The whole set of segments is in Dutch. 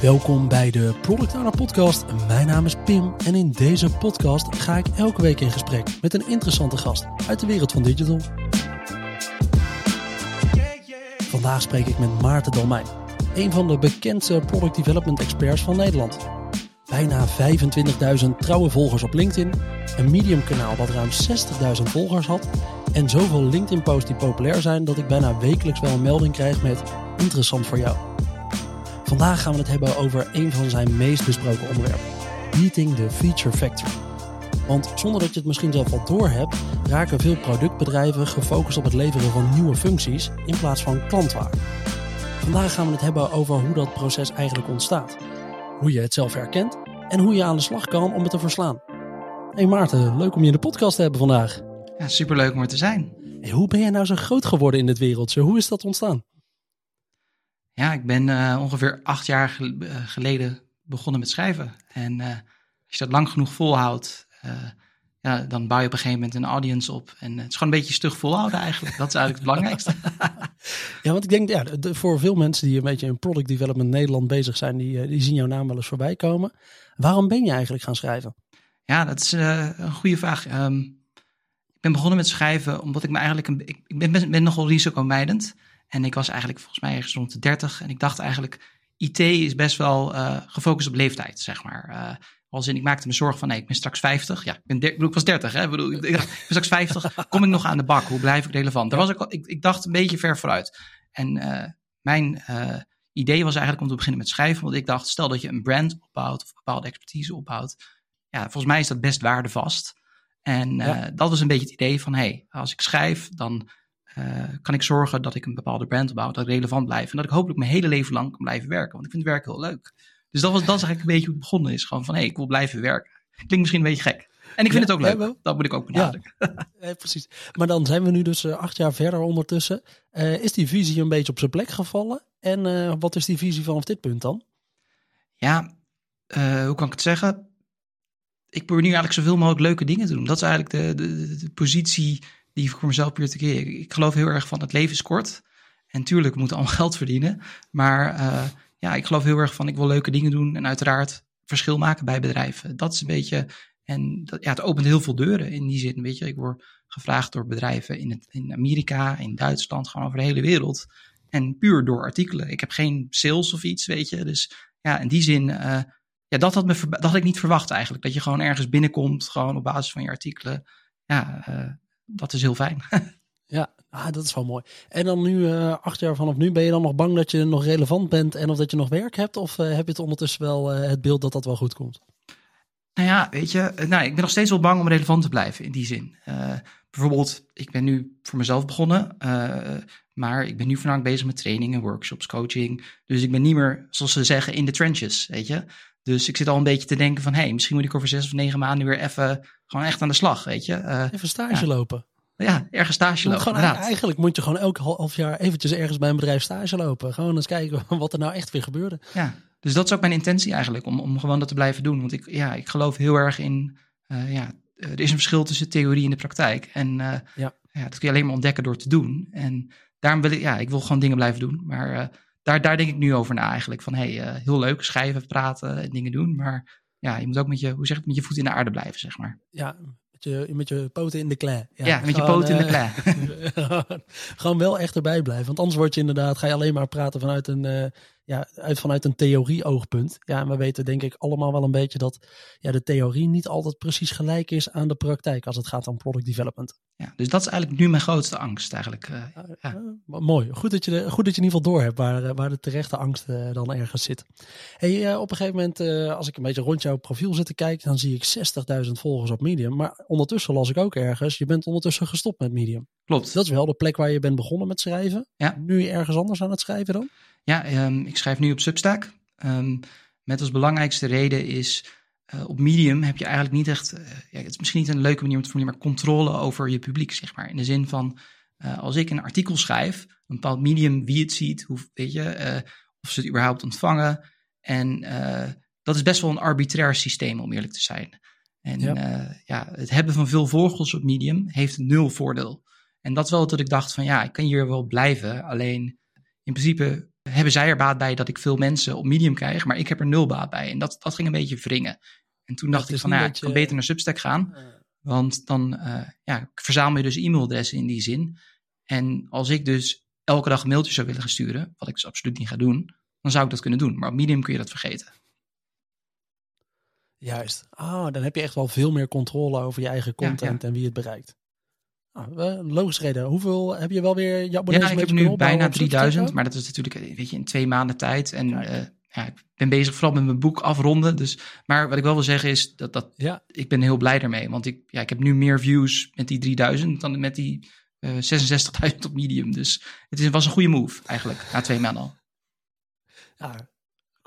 Welkom bij de Product Owner Podcast. Mijn naam is Pim en in deze podcast ga ik elke week in gesprek met een interessante gast uit de wereld van digital. Vandaag spreek ik met Maarten Dalmijn, een van de bekendste product development experts van Nederland. Bijna 25.000 trouwe volgers op LinkedIn, een Medium kanaal dat ruim 60.000 volgers had en zoveel LinkedIn posts die populair zijn dat ik bijna wekelijks wel een melding krijg met interessant voor jou. Vandaag gaan we het hebben over een van zijn meest besproken onderwerpen: Beating the Feature Factory. Want zonder dat je het misschien zelf al door hebt, raken veel productbedrijven gefocust op het leveren van nieuwe functies in plaats van klantwaarde. Vandaag gaan we het hebben over hoe dat proces eigenlijk ontstaat, hoe je het zelf herkent en hoe je aan de slag kan om het te verslaan. Hey Maarten, leuk om je in de podcast te hebben vandaag. Ja, superleuk om er te zijn. Hey, hoe ben jij nou zo groot geworden in dit wereldje? Hoe is dat ontstaan? Ja, ik ben uh, ongeveer acht jaar eh, geleden begonnen met schrijven. En uh, als je dat lang genoeg volhoudt, ja, dan bouw je op een gegeven moment een audience op. En het is gewoon een beetje stug volhouden eigenlijk. Dat is eigenlijk het belangrijkste. ja, want ik denk, ja, de, voor veel mensen die een beetje in product development Nederland bezig zijn, die, die zien jouw naam wel eens voorbij komen. Waarom ben je eigenlijk gaan schrijven? Ja, dat is een goede vraag. Um, ik ben begonnen met schrijven omdat ik me eigenlijk, een, ik, ik ben, ben nogal risicomijdend. En ik was eigenlijk volgens mij ergens rond de 30. En ik dacht eigenlijk, IT is best wel uh, gefocust op leeftijd, zeg maar. Uh, als in, ik maakte me zorgen van, nee, ik ben straks 50. Ja, ik, ben der, ik was 30, hè. Ik, bedoel, ik, dacht, ik ben straks 50. Kom ik nog aan de bak? Hoe blijf ik relevant? Daar was ik, ik, ik dacht een beetje ver vooruit. En uh, mijn idee was eigenlijk om te beginnen met schrijven. Want ik dacht, stel dat je een brand opbouwt of bepaalde expertise opbouwt. Ja, volgens mij is dat best waardevast. En ja. dat was een beetje het idee van, hey, als ik schrijf, dan kan ik zorgen dat ik een bepaalde brand opbouw, dat ik relevant blijf. En dat ik hopelijk mijn hele leven lang kan blijven werken. Want ik vind het werk heel leuk. Dus dat, was, dat is eigenlijk een beetje hoe het begonnen is. Gewoon van, hé, hey, ik wil blijven werken. Klinkt misschien een beetje gek. En ik vind ja, het ook leuk. Dat moet ik ook benadrukken. Ja, precies. Maar dan zijn we nu dus uh, acht jaar verder ondertussen. Uh, is die visie een beetje op zijn plek gevallen? En uh, wat is die visie vanaf dit punt dan? Ja, hoe kan ik het zeggen? Ik probeer nu eigenlijk zoveel mogelijk leuke dingen te doen. Dat is eigenlijk de, de, de positie die ik voor mezelf puur te creëren. Ik geloof heel erg van het leven is kort. En tuurlijk, we moeten allemaal geld verdienen. Maar uh, ja, ik geloof heel erg van ik wil leuke dingen doen. En uiteraard verschil maken bij bedrijven. Dat is een beetje. En dat, ja, het opent heel veel deuren in die zin. Weet je, ik word gevraagd door bedrijven in, het, in Amerika, in Duitsland, gewoon over de hele wereld. En puur door artikelen. Ik heb geen sales of iets, weet je. Dus ja, in die zin. Uh, ja, dat had, me, dat had ik niet verwacht eigenlijk. Dat je gewoon ergens binnenkomt, gewoon op basis van je artikelen. Ja, uh, dat is heel fijn. ja, ah, dat is wel mooi. En dan nu, uh, acht jaar vanaf nu, ben je dan nog bang dat je nog relevant bent en of dat je nog werk hebt? Of uh, heb je het ondertussen wel uh, het beeld dat dat wel goed komt? Nou ja, weet je, nou, ik ben nog steeds wel bang om relevant te blijven in die zin. bijvoorbeeld, ik ben nu voor mezelf begonnen, maar ik ben nu voornamelijk bezig met trainingen, workshops, coaching. Dus ik ben niet meer, zoals ze zeggen, in de trenches, weet je. Dus ik zit al een beetje te denken van, hé, hey, misschien moet ik over zes of negen maanden weer even gewoon echt aan de slag, weet je. Uh, even stage ja. lopen. Ja, ergens stage lopen. Gewoon, eigenlijk moet je gewoon elk half jaar eventjes ergens bij een bedrijf stage lopen. Gewoon eens kijken wat er nou echt weer gebeurde. Ja, dus dat is ook mijn intentie eigenlijk, om, om gewoon dat te blijven doen. Want ik, ja, ik geloof heel erg in, uh, ja, er is een verschil tussen theorie en de praktijk. En uh, ja. ja. dat kun je alleen maar ontdekken door te doen. En daarom wil ik, ja, ik wil gewoon dingen blijven doen. Maar daar, daar denk ik nu over na eigenlijk. Van hey, uh, heel leuk schrijven, praten en dingen doen. Maar ja, je moet ook met je, hoe zeg ik, met je voet in de aarde blijven, zeg maar. Ja, met je, met je poten in de klei. Ja, ja met gewoon, je poten in de klei. gewoon wel echt erbij blijven. Want anders word je inderdaad, ga je alleen maar praten vanuit een, uh, ja, uit, vanuit een theorie-oogpunt. Ja, en we weten denk ik allemaal wel een beetje dat ja, de theorie niet altijd precies gelijk is aan de praktijk als het gaat om product development. Ja, dus dat is eigenlijk nu mijn grootste angst eigenlijk. Uh, ja. Uh, mooi. Goed dat, je de, goed dat je in ieder geval door hebt waar, waar de terechte angst uh, dan ergens zit. Hey, op een gegeven moment, als ik een beetje rond jouw profiel zit te kijken, dan zie ik 60.000 volgers op Medium. Maar ondertussen las ik ook ergens, je bent ondertussen gestopt met Medium. Klopt. Dat is wel de plek waar je bent begonnen met schrijven. Ja. Nu ergens anders aan het schrijven dan? Ja, um, ik schrijf nu op Substack. Um, met als belangrijkste reden is uh, op Medium heb je eigenlijk niet echt, uh, ja, het is misschien niet een leuke manier om te formulieren, maar controle over je publiek, zeg maar. In de zin van, uh, als ik een artikel schrijf, een bepaald medium, wie het ziet, hoe, weet je, of ze het überhaupt ontvangen. En dat is best wel een arbitrair systeem, om eerlijk te zijn. En ja. ja, het hebben van veel volgers op Medium heeft nul voordeel. En dat is wel dat ik dacht van, ja, ik kan hier wel blijven, alleen in principe hebben zij er baat bij dat ik veel mensen op Medium krijg, maar ik heb er nul baat bij. En dat, dat ging een beetje wringen. En toen dacht ik van, nou, ja, ik kan beter naar Substack gaan. Want dan uh, ja, verzamel je dus e-mailadressen in die zin. En als ik dus elke dag een mailtje zou willen gaan sturen, wat ik dus absoluut niet ga doen, dan zou ik dat kunnen doen. Maar op Medium kun je dat vergeten. Juist. Ah, dan heb je echt wel veel meer controle over je eigen content en wie het bereikt. Ah, logisch reden. Hoeveel heb je wel weer je abonnees? Ja, ik heb nu bijna 3000, maar dat is natuurlijk weet je, in twee maanden tijd. En uh, ja, ik ben bezig vooral met mijn boek afronden. Dus, maar wat ik wel wil zeggen is dat, dat ja. ik ben heel blij daarmee. Want ik, ja, ik heb nu meer views met die 3000 dan met die uh, eh, 66.000 op Medium. Dus het is, was een goede move eigenlijk, na twee maanden al. Ja,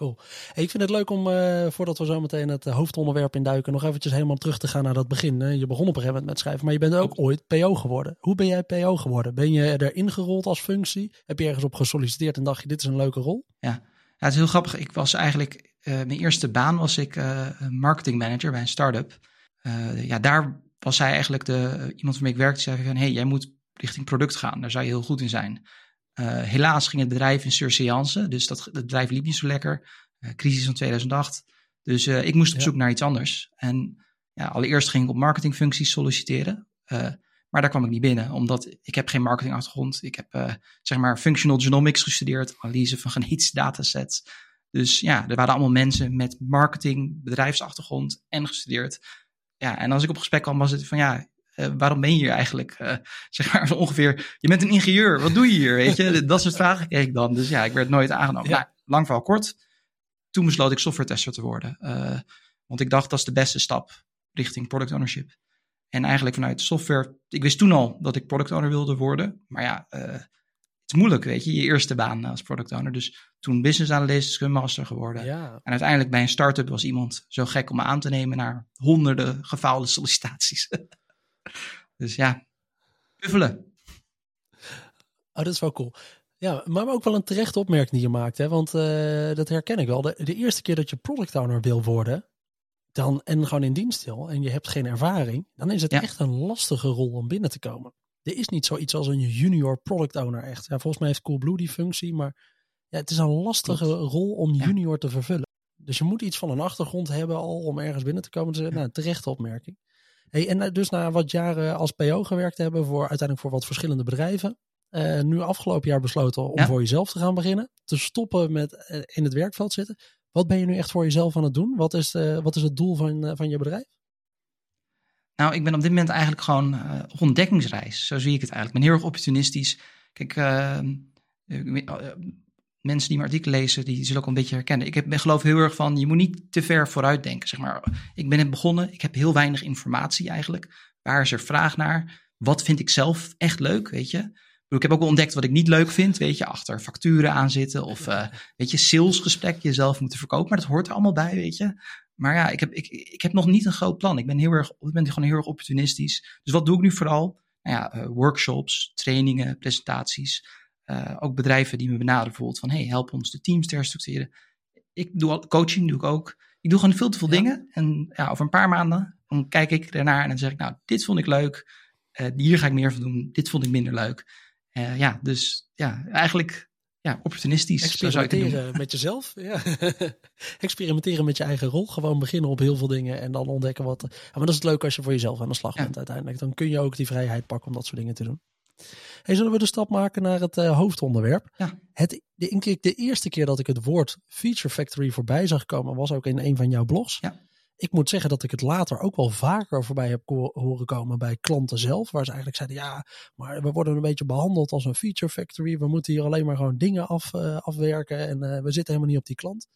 Cool. ik vind het leuk om, uh, voordat we zo meteen het hoofdonderwerp induiken, nog eventjes helemaal terug te gaan naar dat begin. Je begon op een gegeven moment met schrijven, maar je bent ook ooit PO geworden. Hoe ben jij PO geworden? Ben je erin gerold als functie? Heb je ergens op gesolliciteerd en dacht je, dit is een leuke rol? Ja, ja het is heel grappig. Ik was eigenlijk, uh, mijn eerste baan was ik uh, marketing manager bij een start-up. ja, daar was zij eigenlijk de, iemand van wie ik werkte, zei van, hey, jij moet richting product gaan. Daar zou je heel goed in zijn. Uh, helaas ging het bedrijf in surseance, dus dat, het bedrijf liep niet zo lekker. Uh, crisis van 2008. Dus uh, ik moest op zoek naar iets anders. En ja, allereerst ging ik op marketingfuncties solliciteren. maar daar kwam ik niet binnen, omdat ik heb geen marketingachtergrond. Ik heb zeg maar functional genomics gestudeerd, analyse van genetische datasets. Dus ja, er waren allemaal mensen met marketing, bedrijfsachtergrond en gestudeerd. Ja, en als ik op gesprek kwam, was het van ja, uh, waarom ben je hier eigenlijk? Uh, zeg maar ongeveer, je bent een ingenieur, wat doe je hier? Weet je, dat soort vragen kreeg ik dan. Dus ja, ik werd nooit aangenomen. Ja. Nou, lang verhaal kort. Toen besloot ik software tester te worden. Uh, want ik dacht dat is de beste stap richting product ownership. En eigenlijk vanuit software, ik wist toen al dat ik product owner wilde worden. Maar ja, het is moeilijk, weet je, je eerste baan als product owner. Dus toen business analyst, scrum master geworden. Ja. En uiteindelijk bij een start-up was iemand zo gek om me aan te nemen naar honderden gefaalde sollicitaties. Dus ja, puffelen. Oh, dat is wel cool. Ja, maar ook wel een terechte opmerking die je maakt. Hè? Want uh, dat herken ik wel. De, de, eerste keer dat je product owner wil worden, dan, en gewoon in dienst wil, en je hebt geen ervaring, dan is het echt een lastige rol om binnen te komen. Er is niet zoiets als een junior product owner echt. Ja, volgens mij heeft Coolblue die functie, maar ja, het is een lastige rol om junior te vervullen. Dus je moet iets van een achtergrond hebben al om ergens binnen te komen. Dus, nou, terechte opmerking. Hey, en eh, dus na wat jaren als PO gewerkt hebben voor uiteindelijk voor wat verschillende bedrijven. Uh, nu afgelopen jaar besloten om voor jezelf te gaan beginnen. Te stoppen met uh, in het werkveld zitten. Wat ben je nu echt voor jezelf aan het doen? Wat is, uh, wat is het doel van, van je bedrijf? Nou, ik ben op dit moment eigenlijk gewoon op ontdekkingsreis. Zo zie ik het eigenlijk. Ik ben heel erg opportunistisch. Kijk, ehm, mensen die mijn artikel lezen, die zullen ook een beetje herkennen. Ik heb, ben geloof heel erg van, je moet niet te ver vooruit denken. Zeg maar. Ik ben net begonnen, ik heb heel weinig informatie eigenlijk. Waar is er vraag naar? Wat vind ik zelf echt leuk, weet je? Ik heb ook ontdekt wat ik niet leuk vind, weet je, achter facturen aan zitten of, uh, weet je, salesgesprek jezelf moeten verkopen. Maar dat hoort er allemaal bij, weet je. Maar ja, ik heb, ik, ik heb nog niet een groot plan. Ik ben heel erg, ik ben gewoon heel erg opportunistisch. Dus wat doe ik nu vooral? Nou ja, uh, workshops, trainingen, presentaties. Uh, ook bedrijven die me benaderen bijvoorbeeld van, hey, help ons de teams te herstructureren. Ik doe al, coaching doe ik ook. Ik doe gewoon veel te veel dingen. En ja, over een paar maanden, dan kijk ik ernaar en dan zeg ik, nou, dit vond ik leuk. Uh, hier ga ik meer van doen. Dit vond ik minder leuk. Uh, ja, dus ja, eigenlijk ja, opportunistisch. Experimenteren met jezelf. Ja. Experimenteren met je eigen rol. Gewoon beginnen op heel veel dingen en dan ontdekken wat. Ja, maar dat is het leuk als je voor jezelf aan de slag bent uiteindelijk. Dan kun je ook die vrijheid pakken om dat soort dingen te doen. Hey, zullen we de stap maken naar het uh, hoofdonderwerp? Ja. Het, de, de eerste keer dat ik het woord Feature Factory voorbij zag komen, was ook in een van jouw blogs. Ja. Ik moet zeggen dat ik het later ook wel vaker voorbij heb horen komen bij klanten zelf. Waar ze eigenlijk zeiden, ja, maar we worden een beetje behandeld als een feature factory. We moeten hier alleen maar gewoon dingen af, uh, afwerken en uh, we zitten helemaal niet op die klant.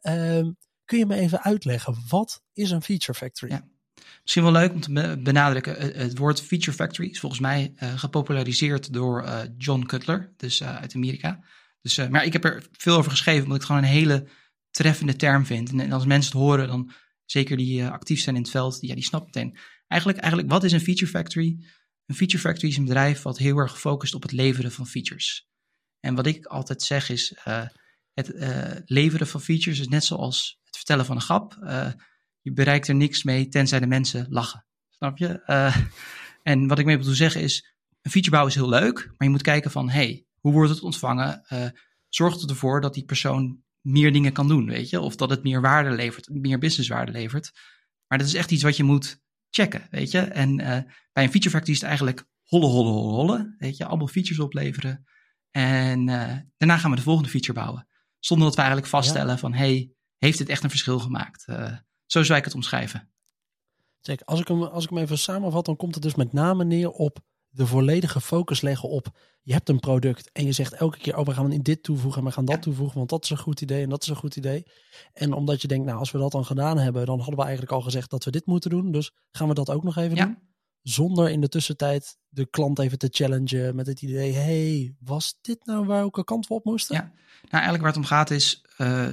Uh, kun je me even uitleggen, wat is een feature factory? Ja. Misschien wel leuk om te benadrukken. Eh, het woord Feature Factory is volgens mij uh, gepopulariseerd door uh, John Cutler, dus uit Amerika. Dus, maar ik heb er veel over geschreven, omdat ik het gewoon een hele treffende term vind. En, als mensen het horen, dan zeker die actief zijn in het veld, die, ja, die snappen meteen. Eigenlijk, eigenlijk, wat is een Feature Factory? Een Feature Factory is een bedrijf wat heel erg gefocust op het leveren van features. En wat ik altijd zeg is, het leveren van features is net zoals het vertellen van een grap je bereikt er niks mee tenzij de mensen lachen. Snap je? Uh, en wat ik mee bedoel zeggen is, een feature bouwen is heel leuk, maar je moet kijken van, hey, hoe wordt het ontvangen? Uh, zorgt het ervoor dat die persoon meer dingen kan doen, weet je? Of dat het meer waarde levert, meer businesswaarde levert. Maar dat is echt iets wat je moet checken, weet je? En uh, bij een feature factory is het eigenlijk holle, holle, holle, holle, weet je? Allemaal features opleveren. En uh, daarna gaan we de volgende feature bouwen. Zonder dat we eigenlijk vaststellen ja. van, hey, heeft dit echt een verschil gemaakt? Uh, zo zou ik het omschrijven. Check, als ik, hem, als ik hem even samenvat, dan komt het dus met name neer op de volledige focus leggen op je hebt een product en je zegt elke keer, oh we gaan in dit toevoegen en we gaan dat toevoegen, want dat is een goed idee en dat is een goed idee. En omdat je denkt, nou als we dat dan gedaan hebben, dan hadden we eigenlijk al gezegd dat we dit moeten doen, dus gaan we dat ook nog even ja. doen. Zonder in de tussentijd de klant even te challengen met het idee, hey, was dit nou welke kant we op moesten? Ja, nou eigenlijk waar het om gaat is, uh,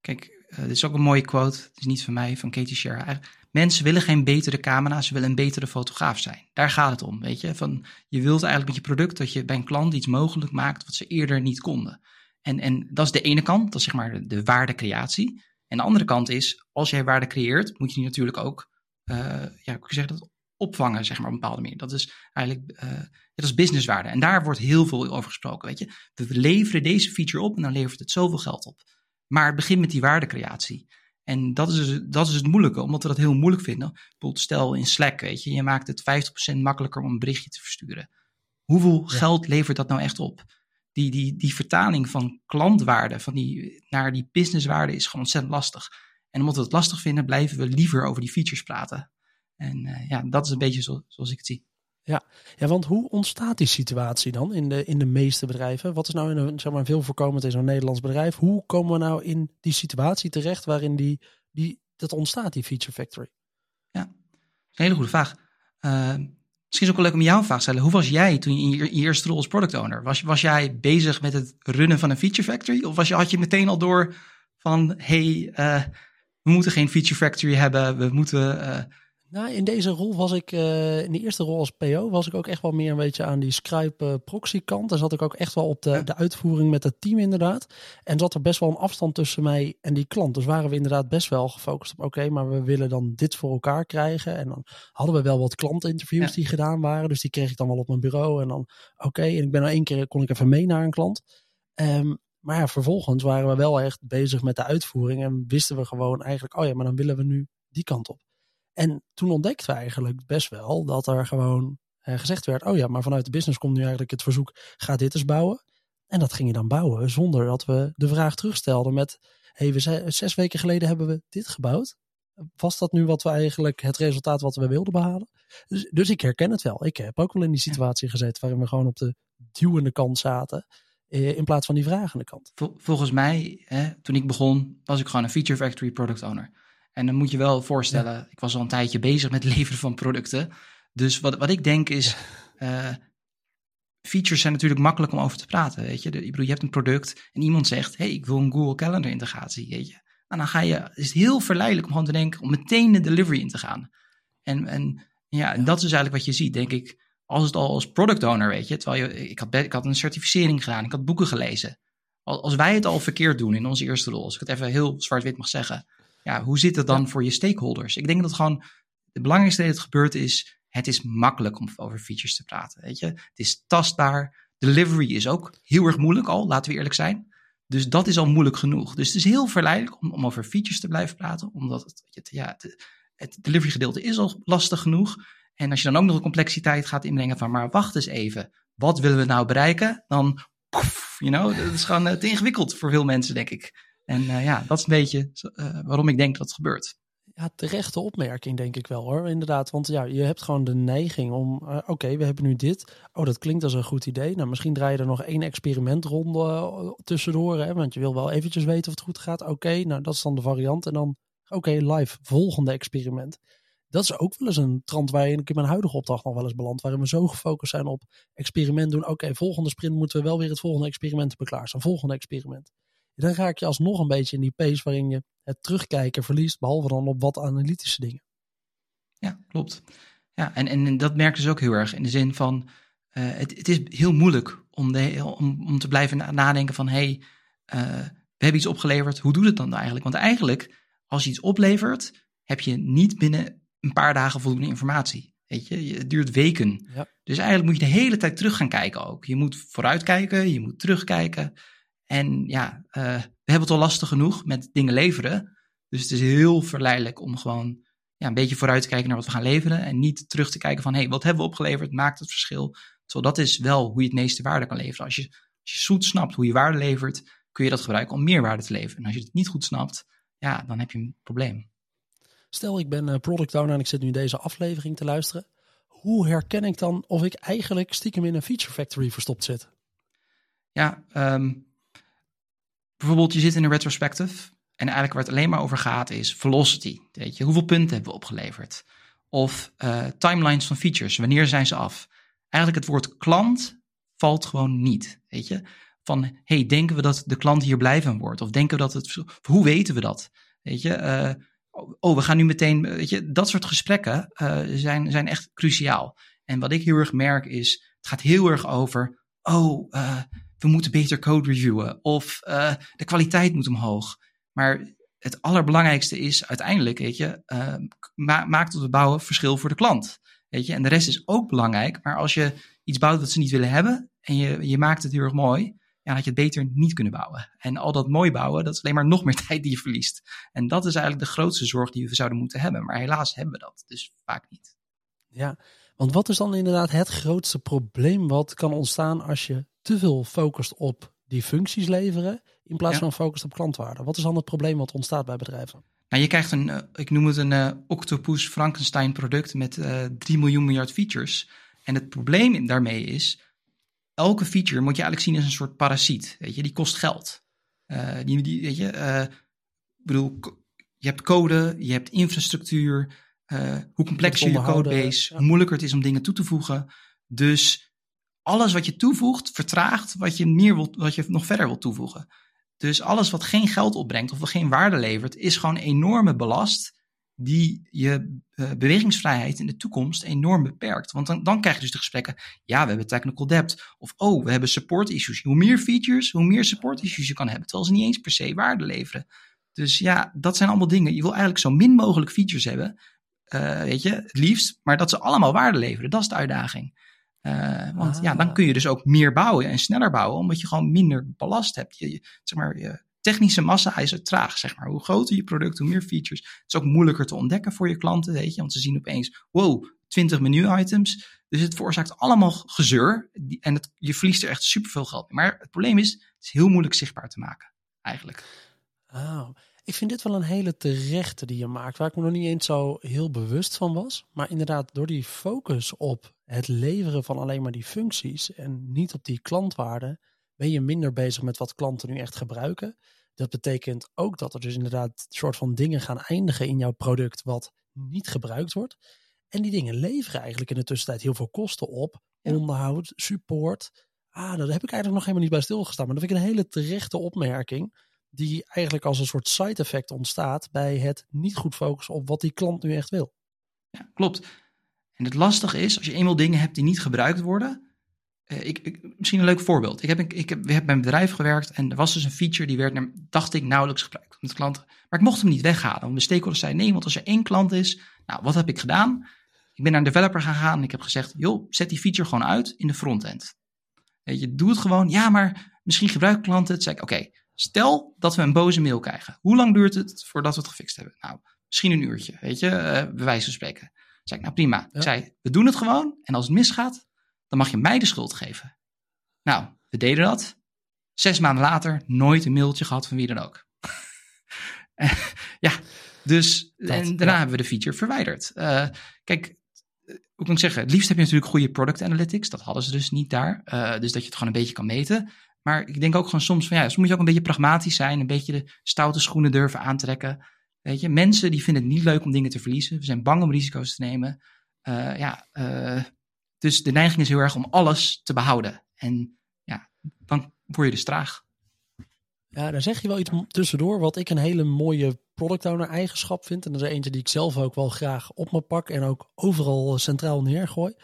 kijk, uh, dit is ook een mooie quote, het is niet van mij, van Katie Scher. Mensen willen geen betere camera, ze willen een betere fotograaf zijn. Daar gaat het om, weet je. Van, je wilt eigenlijk met je product dat je bij een klant iets mogelijk maakt wat ze eerder niet konden. En, en dat is de ene kant, dat is zeg maar de, de waardecreatie. En de andere kant is, als jij waarde creëert, moet je die natuurlijk ook, uh, ja, hoe zeg dat, opvangen, zeg maar, op een bepaalde manier. Dat is eigenlijk, uh, dat is businesswaarde. En daar wordt heel veel over gesproken, weet je. We leveren deze feature op en dan levert het zoveel geld op. Maar het begint met die waardecreatie. En dat is, dus, dat is het moeilijke, omdat we dat heel moeilijk vinden. Bijvoorbeeld stel in Slack, weet je, je maakt het 50% makkelijker om een berichtje te versturen. Hoeveel ja. geld levert dat nou echt op? Die, die, die vertaling van klantwaarde van die, naar die businesswaarde is gewoon ontzettend lastig. En omdat we het lastig vinden, blijven we liever over die features praten. En uh, ja, dat is een beetje zo, zoals ik het zie. Ja. ja, want hoe ontstaat die situatie dan in de, in de meeste bedrijven? Wat is nou in een, zeg maar, veel voorkomend in zo'n Nederlands bedrijf? Hoe komen we nou in die situatie terecht waarin die, die, dat ontstaat, die Feature Factory? Ja, een hele goede vraag. Uh, misschien is ook wel leuk om jou een vraag te stellen. Hoe was jij toen je in je, eerste rol als product owner? Was, was jij bezig met het runnen van een Feature Factory? Of was je, had je meteen al door van, hey, uh, we moeten geen Feature Factory hebben, we moeten... Uh, nou, in deze rol was ik, uh, in de eerste rol als PO, was ik ook echt wel meer een beetje aan die Skype uh, proxy kant. Daar zat ik ook echt wel op de, ja. de uitvoering met het team inderdaad. En zat er best wel een afstand tussen mij en die klant. Dus waren we inderdaad best wel gefocust op, oké, okay, maar we willen dan dit voor elkaar krijgen. En dan hadden we wel wat klantinterviews ja. die gedaan waren. Dus die kreeg ik dan wel op mijn bureau. En dan, oké, okay, en ik ben nou één keer, kon ik even mee naar een klant. Um, maar ja, vervolgens waren we wel echt bezig met de uitvoering. En wisten we gewoon eigenlijk, oh ja, maar dan willen we nu die kant op. En toen ontdekten we eigenlijk best wel dat er gewoon eh, gezegd werd: oh ja, maar vanuit de business komt nu eigenlijk het verzoek: ga dit eens bouwen. En dat ging je dan bouwen zonder dat we de vraag terugstelden met: hey, we zes weken geleden hebben we dit gebouwd. Was dat nu wat we eigenlijk het resultaat wat we wilden behalen? Dus, dus ik herken het wel. Ik heb ook wel in die situatie gezeten waarin we gewoon op de duwende kant zaten. eh, In plaats van die vragende kant. Volgens mij, hè, toen ik begon, was ik gewoon een Feature Factory product owner. En dan moet je wel voorstellen, ja. ik was al een tijdje bezig met het leveren van producten. Dus wat, wat ik denk is, ja. uh, features zijn natuurlijk makkelijk om over te praten. Weet je, de, ik bedoel, je hebt een product en iemand zegt, hey, ik wil een Google Calendar integratie. Weet je, en dan ga je, het is heel verleidelijk om gewoon te denken om meteen de delivery in te gaan. En, en ja, en dat is eigenlijk wat je ziet, denk ik. Als het al als product owner, weet je, terwijl je, ik had, ik had een certificering gedaan, ik had boeken gelezen. Als wij het al verkeerd doen in onze eerste rol, als ik het even heel zwart-wit mag zeggen, ja, hoe zit het dan ja. voor je stakeholders? Ik denk dat gewoon de belangrijkste dat het gebeurt is, het is makkelijk om over features te praten. Weet je? Het is tastbaar. Delivery is ook heel erg moeilijk al, laten we eerlijk zijn. Dus dat is al moeilijk genoeg. Dus het is heel verleidelijk om, om over features te blijven praten, omdat het, het, ja, het, het delivery gedeelte is al lastig genoeg. En als je dan ook nog een complexiteit gaat inbrengen van, maar wacht eens even, wat willen we nou bereiken? Dan, poef, you know, dat is gewoon te ingewikkeld voor veel mensen, denk ik. En uh, ja, dat is een beetje uh, waarom ik denk dat het gebeurt. Ja, terechte opmerking denk ik wel hoor, inderdaad. Want ja, je hebt gewoon de neiging om, uh, oké, we hebben nu dit. Oh, dat klinkt als een goed idee. Nou, misschien draai je er nog één experimentronde tussendoor. Hè, want je wil wel eventjes weten of het goed gaat. Oké, nou dat is dan de variant. En dan, oké, live, volgende experiment. Dat is ook wel eens een trant waarin ik in mijn huidige opdracht nog wel eens beland. Waarin we zo gefocust zijn op experiment doen. Oké, volgende sprint moeten we wel weer het volgende experiment beklaarstaan. Volgende experiment dan raak je alsnog een beetje in die pace waarin je het terugkijken verliest, behalve dan op wat analytische dingen. Ja, klopt. Ja, en, en dat merk dus ook heel erg in de zin van, uh, het, het is heel moeilijk om, de, om, om te blijven nadenken van, hé, hey, uh, we hebben iets opgeleverd, hoe doet het dan eigenlijk? Want eigenlijk, als je iets oplevert, heb je niet binnen een paar dagen voldoende informatie. Weet je, het duurt weken. Ja. Dus eigenlijk moet je de hele tijd terug gaan kijken ook. Je moet vooruitkijken, je moet terugkijken. En ja, uh, we hebben het al lastig genoeg met dingen leveren. Dus het is heel verleidelijk om gewoon ja, een beetje vooruit te kijken naar wat we gaan leveren. En niet terug te kijken van, hé, hey, wat hebben we opgeleverd? Maakt het verschil? Terwijl dat is wel hoe je het meeste waarde kan leveren. Als je, als je goed snapt hoe je waarde levert, kun je dat gebruiken om meer waarde te leveren. En als je het niet goed snapt, ja, dan heb je een probleem. Stel, ik ben product owner en ik zit nu deze aflevering te luisteren. Hoe herken ik dan of ik eigenlijk stiekem in een feature factory verstopt zit? Ja, um, bijvoorbeeld je zit in een retrospective en eigenlijk waar het alleen maar over gaat is velocity. Weet je, hoeveel punten hebben we opgeleverd? Of uh, timelines van features, wanneer zijn ze af? Eigenlijk het woord klant valt gewoon niet, weet je. Van, hey, denken we dat de klant hier blij van wordt? Of denken we dat het, hoe weten we dat? Weet je, uh, oh, we gaan nu meteen, weet je, dat soort gesprekken uh, zijn, zijn echt cruciaal. En wat ik heel erg merk is, het gaat heel erg over, oh, we moeten beter code reviewen of uh, de kwaliteit moet omhoog. Maar het allerbelangrijkste is uiteindelijk, weet je, ma maakt het bouwen verschil voor de klant. Weet je, en de rest is ook belangrijk. Maar als je iets bouwt wat ze niet willen hebben en je, je maakt het heel erg mooi, ja, had je het beter niet kunnen bouwen. En al dat mooi bouwen, dat is alleen maar nog meer tijd die je verliest. En dat is eigenlijk de grootste zorg die we zouden moeten hebben. Maar helaas hebben we dat dus vaak niet. Ja, want wat is dan inderdaad het grootste probleem wat kan ontstaan als je te veel focust op die functies leveren in plaats van focust op klantwaarde? Wat is dan het probleem wat ontstaat bij bedrijven? Nou, je krijgt een, eh, ik noem het een uh, octopus Frankenstein product met uh, eh, 3 miljoen miljard features. En het probleem daarmee is, elke feature moet je eigenlijk zien als een soort parasiet. Weet je, die kost geld. Uh, die, die, weet je, ik bedoel, je hebt code, je hebt infrastructuur. Uh, hoe complexer je codebase, ja. hoe moeilijker het is om dingen toe te voegen. Dus alles wat je toevoegt, vertraagt wat je, meer wilt, wat je nog verder wilt toevoegen. Dus alles wat geen geld opbrengt of wat geen waarde levert, is gewoon enorme belast die je uh, bewegingsvrijheid in de toekomst enorm beperkt. Want dan, dan krijg je dus de gesprekken, ja, we hebben technical debt. Of, oh, we hebben support issues. Hoe meer features, hoe meer support issues je kan hebben. Terwijl ze niet eens per se waarde leveren. Dus ja, dat zijn allemaal dingen. Je wil eigenlijk zo min mogelijk features hebben. Uh, weet je, het liefst. Maar dat ze allemaal waarde leveren. Dat is de uitdaging. Uh, want ah. ja, dan kun je dus ook meer bouwen en sneller bouwen. Omdat je gewoon minder ballast hebt. Je, je zeg maar, je, technische massa is het traag, zeg maar. Hoe groter je product, hoe meer features. Het is ook moeilijker te ontdekken voor je klanten, weet je. Want ze zien opeens, wow, 20 menu-items. Dus het veroorzaakt allemaal gezeur. En het, je verliest er echt superveel geld mee. Maar het probleem is, het is heel moeilijk zichtbaar te maken, eigenlijk. Oh, ik vind dit wel een hele terechte die je maakt, waar ik me nog niet eens zo heel bewust van was. Maar inderdaad, door die focus op het leveren van alleen maar die functies en niet op die klantwaarde, ben je minder bezig met wat klanten nu echt gebruiken. Dat betekent ook dat er dus inderdaad soort van dingen gaan eindigen in jouw product wat niet gebruikt wordt. En die dingen leveren eigenlijk in de tussentijd heel veel kosten op. Onderhoud, support. Ah, daar heb ik eigenlijk nog helemaal niet bij stilgestaan. Maar dat vind ik een hele terechte opmerking. Die eigenlijk als een soort side effect ontstaat bij het niet goed focussen op wat die klant nu echt wil. Ja, klopt. En het lastige is, als je eenmaal dingen hebt die niet gebruikt worden, uh, ik, ik, misschien een leuk voorbeeld. Ik heb, ik heb, bij een bedrijf gewerkt en er was dus een feature die werd, dacht ik, nauwelijks gebruikt met klanten. Maar ik mocht hem niet weghalen. Want de stakeholders zeiden nee, want als er één klant is, nou, wat heb ik gedaan? Ik ben naar een developer gegaan en ik heb gezegd, joh, zet die feature gewoon uit in de frontend. Je, doe het gewoon. Ja, maar misschien gebruiken klanten het. Zeg ik, oké, stel dat we een boze mail krijgen. Hoe lang duurt het voordat we het gefixt hebben? Nou, misschien een uurtje, weet je, uh, bij wijze van spreken. Zeg ik, nou prima. Ja. Ik zei, we doen het gewoon en als het misgaat, dan mag je mij de schuld geven. Nou, we deden dat. Zes maanden later nooit een mailtje gehad van wie dan ook. ja, dus dat, en daarna ja. hebben we de feature verwijderd. Uh, kijk, hoe kan ik zeggen? Het liefst heb je natuurlijk goede product analytics. Dat hadden ze dus niet daar. Uh, dus dat je het gewoon een beetje kan meten. Maar ik denk ook gewoon soms van ja, soms moet je ook een beetje pragmatisch zijn. Een beetje de stoute schoenen durven aantrekken. Weet je, mensen die vinden het niet leuk om dingen te verliezen. We zijn bang om risico's te nemen. Uh, ja, dus de neiging is heel erg om alles te behouden. En ja, dan word je dus traag. Ja, daar zeg je wel iets tussendoor wat ik een hele mooie product owner eigenschap vind. En dat is eentje die ik zelf ook wel graag op me pak en ook overal centraal neergooi.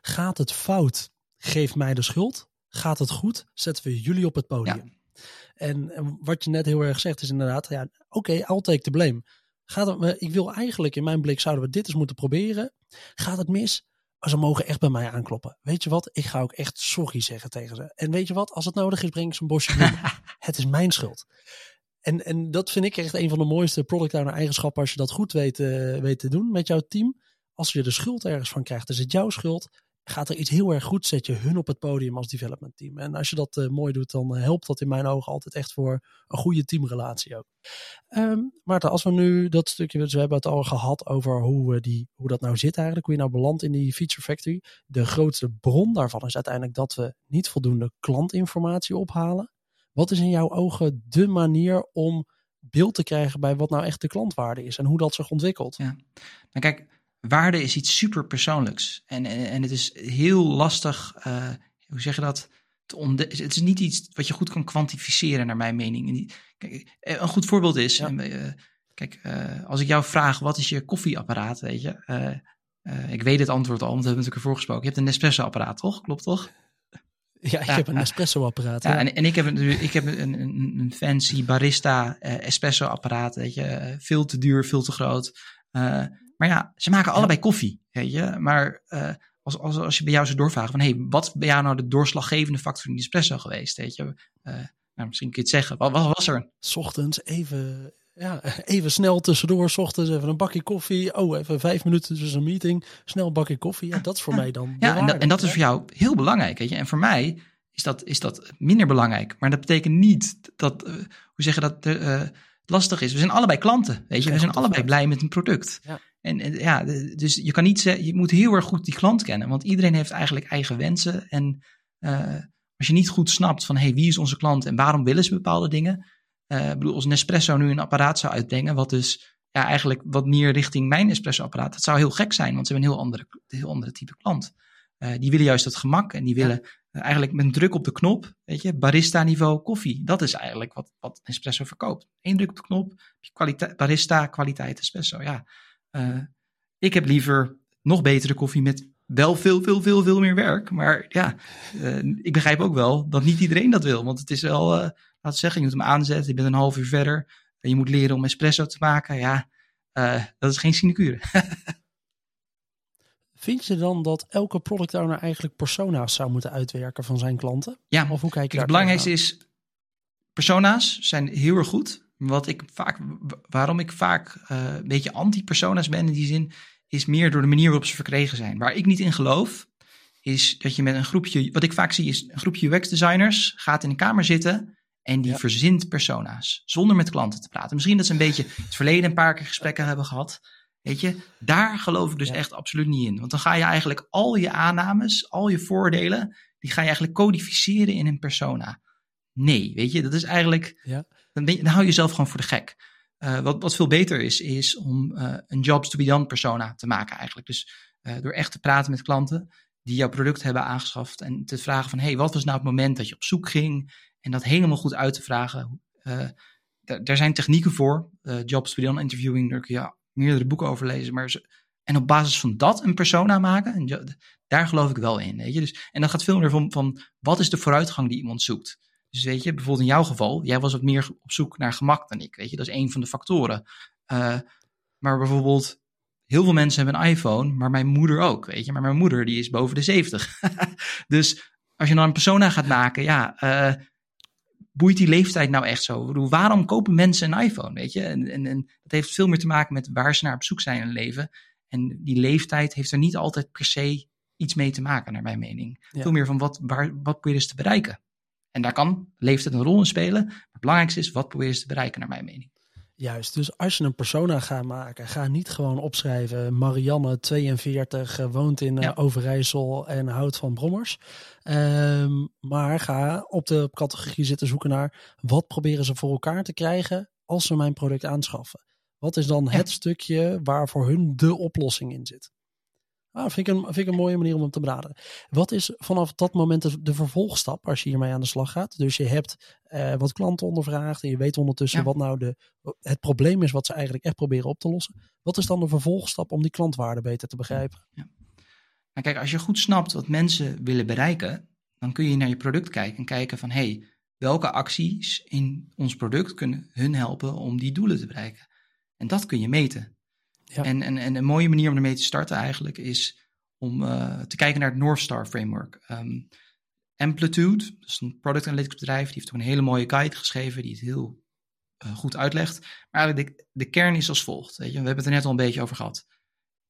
Gaat het fout, geef mij de schuld. Gaat het goed, zetten we jullie op het podium. Ja. En, en, wat je net heel erg zegt is inderdaad, ja, oké, okay, I'll take the blame. Gaat het, ik wil eigenlijk, in mijn blik zouden we dit eens moeten proberen. Gaat het mis? ze mogen echt bij mij aankloppen. Weet je wat? Ik ga ook echt sorry zeggen tegen ze. En weet je wat? Als het nodig is, breng ik ze een bosje bloemen. het is mijn schuld. En, en dat vind ik echt een van de mooiste product owner eigenschappen als je dat goed weet, uh, weet te doen met jouw team. Als je de schuld ergens van krijgt, is het jouw schuld gaat er iets heel erg goed, zet je hun op het podium als development team. En als je dat uh, mooi doet, dan uh, helpt dat in mijn ogen altijd echt voor een goede teamrelatie ook. Um, Maarten, als we nu dat stukje, dus we hebben het al gehad over hoe, uh, die, hoe dat nou zit eigenlijk, hoe je nou belandt in die feature factory. De grootste bron daarvan is uiteindelijk dat we niet voldoende klantinformatie ophalen. Wat is in jouw ogen de manier om beeld te krijgen bij wat nou echt de klantwaarde is en hoe dat zich ontwikkelt? Ja, nou kijk, waarde is iets super persoonlijks. En, en, en het is heel lastig, uh, hoe zeg je dat? het is niet iets wat je goed kan kwantificeren, naar mijn mening. Kijk, een goed voorbeeld is, ja. uh, kijk, uh, als ik jou vraag, wat is je koffieapparaat, weet je? ik weet het antwoord al, want we hebben natuurlijk ervoor gesproken. Je hebt een Nespresso-apparaat, toch? Klopt toch? Ja, ik ja, heb een espresso-apparaat. Ja, ja. En, en, ik heb, een, ik heb een, een, een fancy barista espresso-apparaat, weet je. veel te duur, veel te groot. Maar ja, ze maken allebei koffie, weet je. Maar uh, als, als, als je bij jou zou doorvragen van... hé, hey, wat bij jou nou de doorslaggevende factor in die espresso geweest, weet je. Uh, nou, misschien kun je het zeggen. Wat, wat was er? S ochtends even, ja, even snel tussendoor. S ochtends even een bakje koffie. Oh, even vijf minuten tussen een meeting. Snel een bakje koffie. Ja, dat is voor mij dan Ja, en dat, en dat, is voor jou heel belangrijk, weet je. En voor mij is dat, is dat minder belangrijk. Maar dat betekent niet dat, uh, hoe zeg je dat... Uh, lastig is. We zijn allebei klanten, weet je. We zijn allebei blij met een product. Ja. En, en, ja, dus je kan niet zeggen, je moet heel erg goed die klant kennen, want iedereen heeft eigenlijk eigen wensen. En uh, als je niet goed snapt van, hey, wie is onze klant en waarom willen ze bepaalde dingen? Uh, ik bedoel, als Nespresso nu een apparaat zou uitbrengen, wat dus ja, eigenlijk wat meer richting mijn espresso-apparaat, dat zou heel gek zijn, want ze hebben een heel andere, heel andere type klant. Uh, die willen juist het gemak en die willen ja. eigenlijk met een druk op de knop, weet je, barista-niveau koffie. Dat is eigenlijk wat, wat Nespresso verkoopt. Eén druk op de knop, barista, kwaliteit espresso. Ja, ik heb liever nog betere koffie met wel veel, veel, veel, veel meer werk. Maar ja, uh, ik begrijp ook wel dat niet iedereen dat wil. Want het is wel, uh, laten we zeggen, je moet hem aanzetten. Je bent een half uur verder. En je moet leren om espresso te maken. Ja, dat is geen sinecure. Vind je dan dat elke product owner eigenlijk persona's zou moeten uitwerken van zijn klanten? Ja, of hoe kijk je het belangrijkste is, persona's zijn heel erg goed. Wat ik vaak, waarom ik vaak uh, een beetje anti-persona's ben in die zin, is meer door de manier waarop ze verkregen zijn. Waar ik niet in geloof, is dat je met een groepje, wat ik vaak zie, is een groepje UX-designers gaat in een kamer zitten en die ja. verzint persona's zonder met klanten te praten. Misschien dat ze een beetje het verleden een paar keer gesprekken hebben gehad. Weet je, daar geloof ik dus ja. echt absoluut niet in. Want dan ga je eigenlijk al je aannames, al je voordelen, die ga je eigenlijk codificeren in een persona. Nee, weet je, dat is eigenlijk. Ja. Dan, dan hou je jezelf gewoon voor de gek. Uh, wat, wat veel beter is, is om uh, een jobs to be done persona te maken eigenlijk. Dus uh, door echt te praten met klanten die jouw product hebben aangeschaft en te vragen van, hey, wat was nou het moment dat je op zoek ging? En dat helemaal goed uit te vragen. daar zijn technieken voor. jobs to be done interviewing, daar kun je meerdere boeken over lezen. Maar en op basis van dat een persona maken, en daar geloof ik wel in. Weet je? Dus, en dat gaat veel meer van, van wat is de vooruitgang die iemand zoekt. Dus weet je, bijvoorbeeld in jouw geval, jij was wat meer op zoek naar gemak dan ik. Weet je, dat is een van de factoren. Uh, maar bijvoorbeeld, heel veel mensen hebben een iPhone, maar mijn moeder ook. Weet je, maar mijn moeder die is boven de 70. dus als je dan een persona gaat maken, ja, uh, boeit die leeftijd nou echt zo? Ik bedoel, waarom kopen mensen een iPhone? Weet je, en, en, en dat heeft veel meer te maken met waar ze naar op zoek zijn in hun leven. En die leeftijd heeft er niet altijd per se iets mee te maken, naar mijn mening. Ja. Veel meer van wat, waar, wat probeer je dus te bereiken. En daar kan leeftijd een rol in spelen. Maar het belangrijkste is, wat probeer je te bereiken, naar mijn mening. Juist, dus als je een persona gaat maken, ga niet gewoon opschrijven Marianne 42 woont in ja. Overijssel en houdt van brommers. Um, maar ga op de categorie zitten zoeken naar wat proberen ze voor elkaar te krijgen als ze mijn product aanschaffen. Wat is dan ja. het stukje waar voor hun de oplossing in zit? Ah, vind, ik een, vind ik een mooie manier om hem te benaderen. Wat is vanaf dat moment de, de vervolgstap als je hiermee aan de slag gaat? Dus je hebt uh, wat klanten ondervraagd en je weet ondertussen ja. wat nou de, het probleem is wat ze eigenlijk echt proberen op te lossen. Wat is dan de vervolgstap om die klantwaarde beter te begrijpen? Ja. Nou kijk, als je goed snapt wat mensen willen bereiken, dan kun je naar je product kijken en kijken van hé, hey, welke acties in ons product kunnen hun helpen om die doelen te bereiken? En dat kun je meten. En, en, en een mooie manier om ermee te starten eigenlijk is om eh, te kijken naar het North Star Framework. Um, Amplitude, dat is een product analytics bedrijf, die heeft ook een hele mooie guide geschreven die het heel uh, goed uitlegt. Maar eigenlijk de, de kern is als volgt. Weet je? We hebben het er net al een beetje over gehad.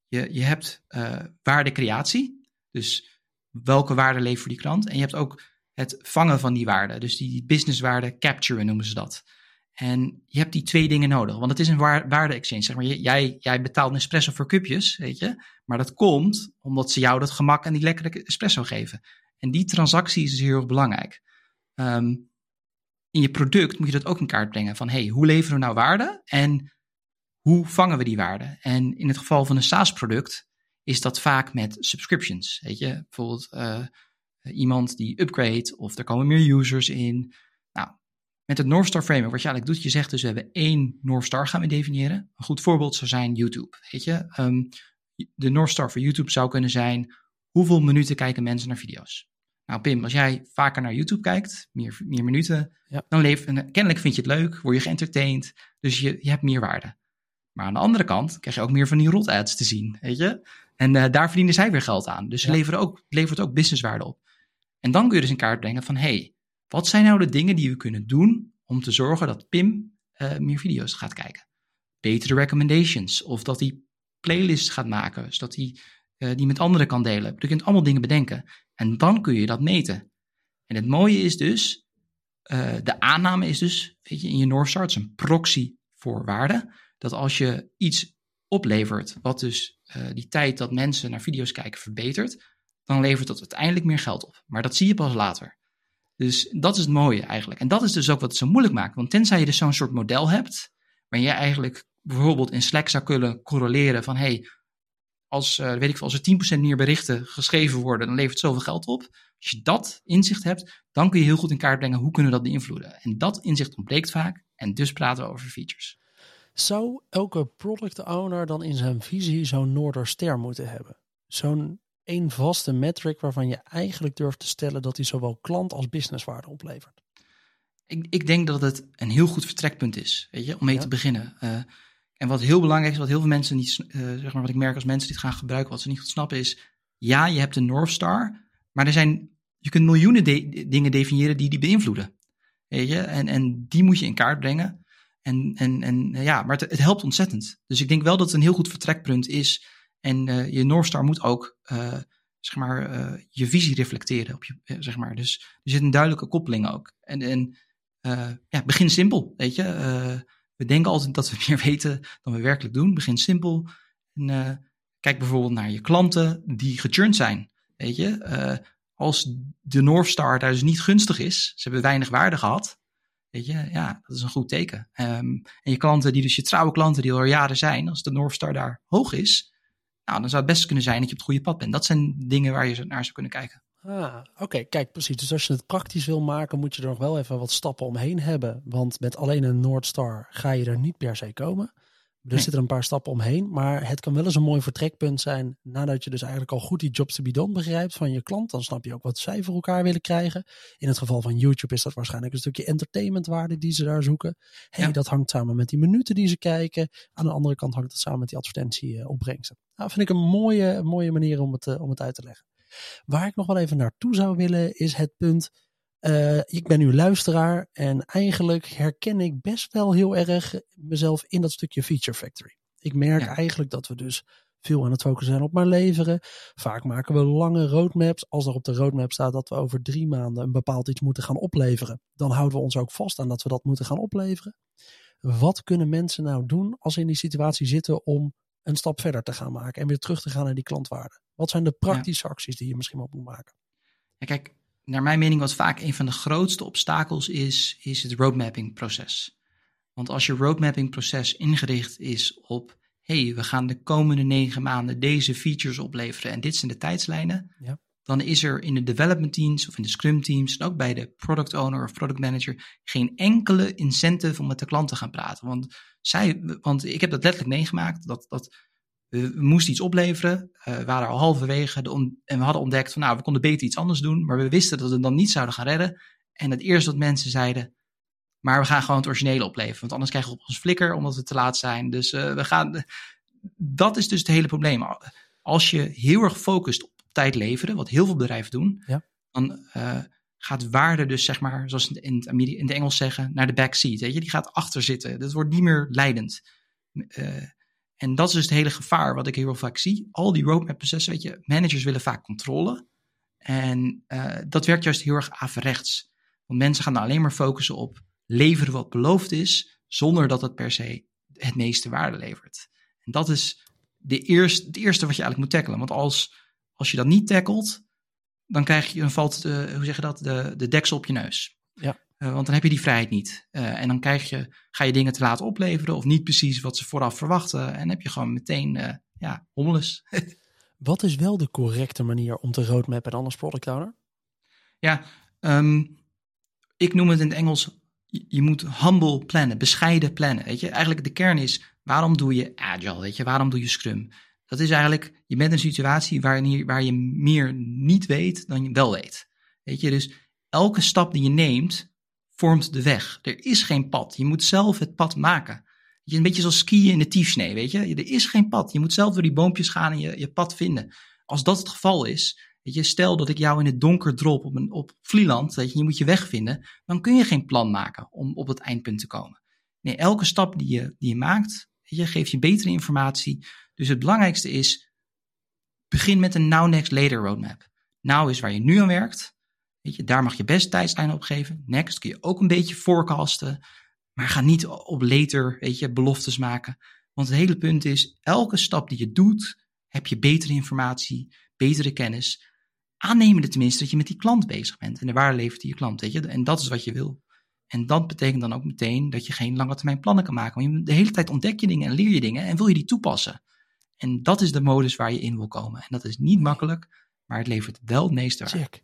Je, je hebt uh, waardecreatie, dus welke waarde levert die klant. En je hebt ook het vangen van die waarde, dus die businesswaarde capturen noemen ze dat. En je hebt die twee dingen nodig, want het is een waarde-exchange. Zeg maar, jij, jij betaalt espresso voor cupjes, weet je. Maar dat komt omdat ze jou dat gemak en die lekkere espresso geven. En die transactie is dus heel erg belangrijk. Um, in je product moet je dat ook in kaart brengen. Van hey, hoe leveren we nou waarde en hoe vangen we die waarde? En in het geval van een SaaS-product is dat vaak met subscriptions. Weet je, bijvoorbeeld uh, iemand die upgrade of er komen meer users in. Met het North Star Framework, wat je eigenlijk doet, je zegt dus we hebben één North Star gaan we definiëren. Een goed voorbeeld zou zijn YouTube. Weet je, um, de North Star voor YouTube zou kunnen zijn hoeveel minuten kijken mensen naar video's. Nou, Pim, als jij vaker naar YouTube kijkt, meer, meer minuten, ja. dan leef, kennelijk vind je het leuk, word je geëntertained, dus je, je hebt meer waarde. Maar aan de andere kant krijg je ook meer van die rot ads te zien, weet je? En uh, daar verdienen zij weer geld aan. Dus ja. leveren ook, levert ook businesswaarde op. En dan kun je dus in kaart brengen van, hey, wat zijn nou de dingen die we kunnen doen om te zorgen dat Pim uh, meer video's gaat kijken? Betere recommendations, of dat hij playlists gaat maken, zodat hij uh, die met anderen kan delen. Je kunt allemaal dingen bedenken. En dan kun je dat meten. En het mooie is dus, uh, de aanname is dus, weet je, in je North Star, het is een proxy voor waarde, dat als je iets oplevert, wat dus die tijd dat mensen naar video's kijken verbetert, dan levert dat uiteindelijk meer geld op. Maar dat zie je pas later. Dus dat is het mooie eigenlijk. En dat is dus ook wat het zo moeilijk maakt. Want tenzij je dus zo'n soort model hebt, waar je eigenlijk bijvoorbeeld in Slack zou kunnen correleren van, hey, als, uh, weet ik veel, als er 10% meer berichten geschreven worden, dan levert het zoveel geld op. Als je dat inzicht hebt, dan kun je heel goed in kaart brengen hoe kunnen we dat beïnvloeden. En dat inzicht ontbreekt vaak en dus praten we over features. Zou elke product owner dan in zijn visie zo'n Noorderster moeten hebben? Zo'n één vaste metric waarvan je eigenlijk durft te stellen dat hij zowel klant als businesswaarde oplevert? Ik, ik denk dat het een heel goed vertrekpunt is, weet je, om mee ja. te beginnen. Uh, en wat heel belangrijk is, wat heel veel mensen niet, uh, zeg maar wat ik merk als mensen dit gaan gebruiken, wat ze niet goed snappen is, ja, je hebt een North Star, maar er zijn, je kunt miljoenen de dingen definiëren die die beïnvloeden. Weet je? En, en die moet je in kaart brengen. En, en, en ja, maar het, het helpt ontzettend. Dus ik denk wel dat het een heel goed vertrekpunt is. En uh, je North Star moet ook, uh, zeg maar, uh, je visie reflecteren op je, zeg maar. Dus er zit een duidelijke koppeling ook. En, en ja, begin simpel, weet je we denken altijd dat we meer weten dan we werkelijk doen. Begin simpel. En, kijk bijvoorbeeld naar je klanten die gechurned zijn. Weet je, als de North Star daar dus niet gunstig is, ze hebben weinig waarde gehad. Weet je, ja, dat is een goed teken. Um, en je klanten, die dus je trouwe klanten die al jaren zijn, als de North Star daar hoog is, nou, dan zou het best kunnen zijn dat je op het goede pad bent. Dat zijn dingen waar je naar zou kunnen kijken. Ah, oké, kijk, precies. Dus als je het praktisch wil maken, moet je er nog wel even wat stappen omheen hebben. Want met alleen een Noordstar ga je er niet per se komen. Er nee. zitten een paar stappen omheen, maar het kan wel eens een mooi vertrekpunt zijn nadat je dus eigenlijk al goed die jobs to be done begrijpt van je klant. Dan snap je ook wat zij voor elkaar willen krijgen. In het geval van YouTube is dat waarschijnlijk een stukje entertainmentwaarde die ze daar zoeken. Hey, ja. dat hangt samen met die minuten die ze kijken. Aan de andere kant hangt het samen met die advertentie opbrengsten. Nou, vind ik een mooie, mooie manier om het, uh, om het uit te leggen. Waar ik nog wel even naartoe zou willen is het punt. Uh, ik ben nu luisteraar en eigenlijk herken ik best wel heel erg mezelf in dat stukje Feature Factory. Ik merk ja. eigenlijk dat we dus veel aan het focussen zijn op maar leveren. Vaak maken we lange roadmaps. Als er op de roadmap staat dat we over drie maanden een bepaald iets moeten gaan opleveren, dan houden we ons ook vast aan dat we dat moeten gaan opleveren. Wat kunnen mensen nou doen als ze in die situatie zitten om een stap verder te gaan maken en weer terug te gaan naar die klantwaarde? Wat zijn de praktische ja. acties die je misschien op moet maken? Ja, kijk, naar mijn mening wat vaak een van de grootste obstakels is, is het roadmapping proces. Want als je roadmapping proces ingericht is op, hey, we gaan de komende negen maanden deze features opleveren en dit zijn de tijdslijnen, ja. dan is er in de development teams of in de scrum teams en ook bij de product owner of product manager geen enkele incentive om met de klant te gaan praten. Want, zij, want ik heb dat letterlijk meegemaakt, dat, dat we, moesten iets opleveren. Uh, we waren al halverwege en we hadden ontdekt van nou, we konden beter iets anders doen. Maar we wisten dat we het dan niet zouden gaan redden. En het eerste wat mensen zeiden, maar we gaan gewoon het originele opleveren. Want anders krijgen we op ons flikker omdat we te laat zijn. Dus uh, we gaan. Dat is dus het hele probleem. als je heel erg focust op tijd leveren, wat heel veel bedrijven doen, Ja. dan eh, gaat waarde dus zeg maar, zoals in, in, het in het Engels zeggen, naar de backseat. Weet je? Die gaat achter zitten. Dat wordt niet meer leidend. Eh, en dat is dus het hele gevaar wat ik heel vaak zie. Al die roadmap processen, weet je, managers willen vaak controle. En eh, dat werkt juist heel erg averechts. Want mensen gaan alleen maar focussen op leveren wat beloofd is, zonder dat het per se het meeste waarde levert. En dat is de eerste, het eerste wat je eigenlijk moet tackelen. Want als, als je dat niet tackelt, dan krijg je, dan valt de, hoe zeg je dat, de, de deksel op je neus. Ja. Eh, want dan heb je die vrijheid niet. Eh, en dan krijg je, ga je dingen te laat opleveren of niet precies wat ze vooraf verwachten. En heb je gewoon meteen, eh, ja, hommeles. Wat is wel de correcte manier om te roadmappen dan als product owner? Ja, ehm, ik noem het in het Engels, je, je moet humble plannen, bescheiden plannen. Weet je, eigenlijk de kern is, waarom doe je agile? Weet je, waarom doe je scrum? Dat is eigenlijk, je bent in een situatie waarin, waar je meer niet weet dan je wel weet. Weet je, dus elke stap die je neemt, vormt de weg. Er is geen pad. Je moet zelf het pad maken. Je, een beetje zoals skiën in de tiefsnee, weet je. Er is geen pad. Je moet zelf door die boompjes gaan en je, je pad vinden. Als dat het geval is, Weet je, stel dat ik jou in het donker drop op, een, op Vlieland, weet je, je moet je weg vinden, dan kun je geen plan maken om op het eindpunt te komen. Nee, elke stap die je, die je maakt, je, geeft je betere informatie. Dus het belangrijkste is, begin met een now, next, later roadmap. Now is waar je nu aan werkt. Weet je, daar mag je best tijdslijn op geven. Next kun je ook een beetje forecasten, maar ga niet op later, weet je, beloftes maken. Want het hele punt is, elke stap die je doet, heb je betere informatie, betere kennis aannemende tenminste dat je met die klant bezig bent en de waarde levert die je klant, weet je. En dat is wat je wil. En dat betekent dan ook meteen dat je geen lange termijn plannen kan maken. Want de hele tijd ontdek je dingen en leer je dingen en wil je die toepassen. En dat is de modus waar je in wil komen. En dat is niet makkelijk, maar het levert wel het meeste waarde.